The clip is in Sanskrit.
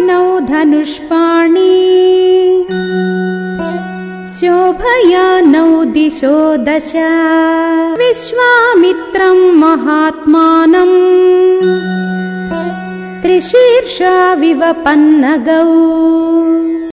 नौ धनुष्पाणि। शोभयानौ दिशो दश। विश्वामित्रम् महात्मानम् त्रिशीर्षा विवपन्नगौ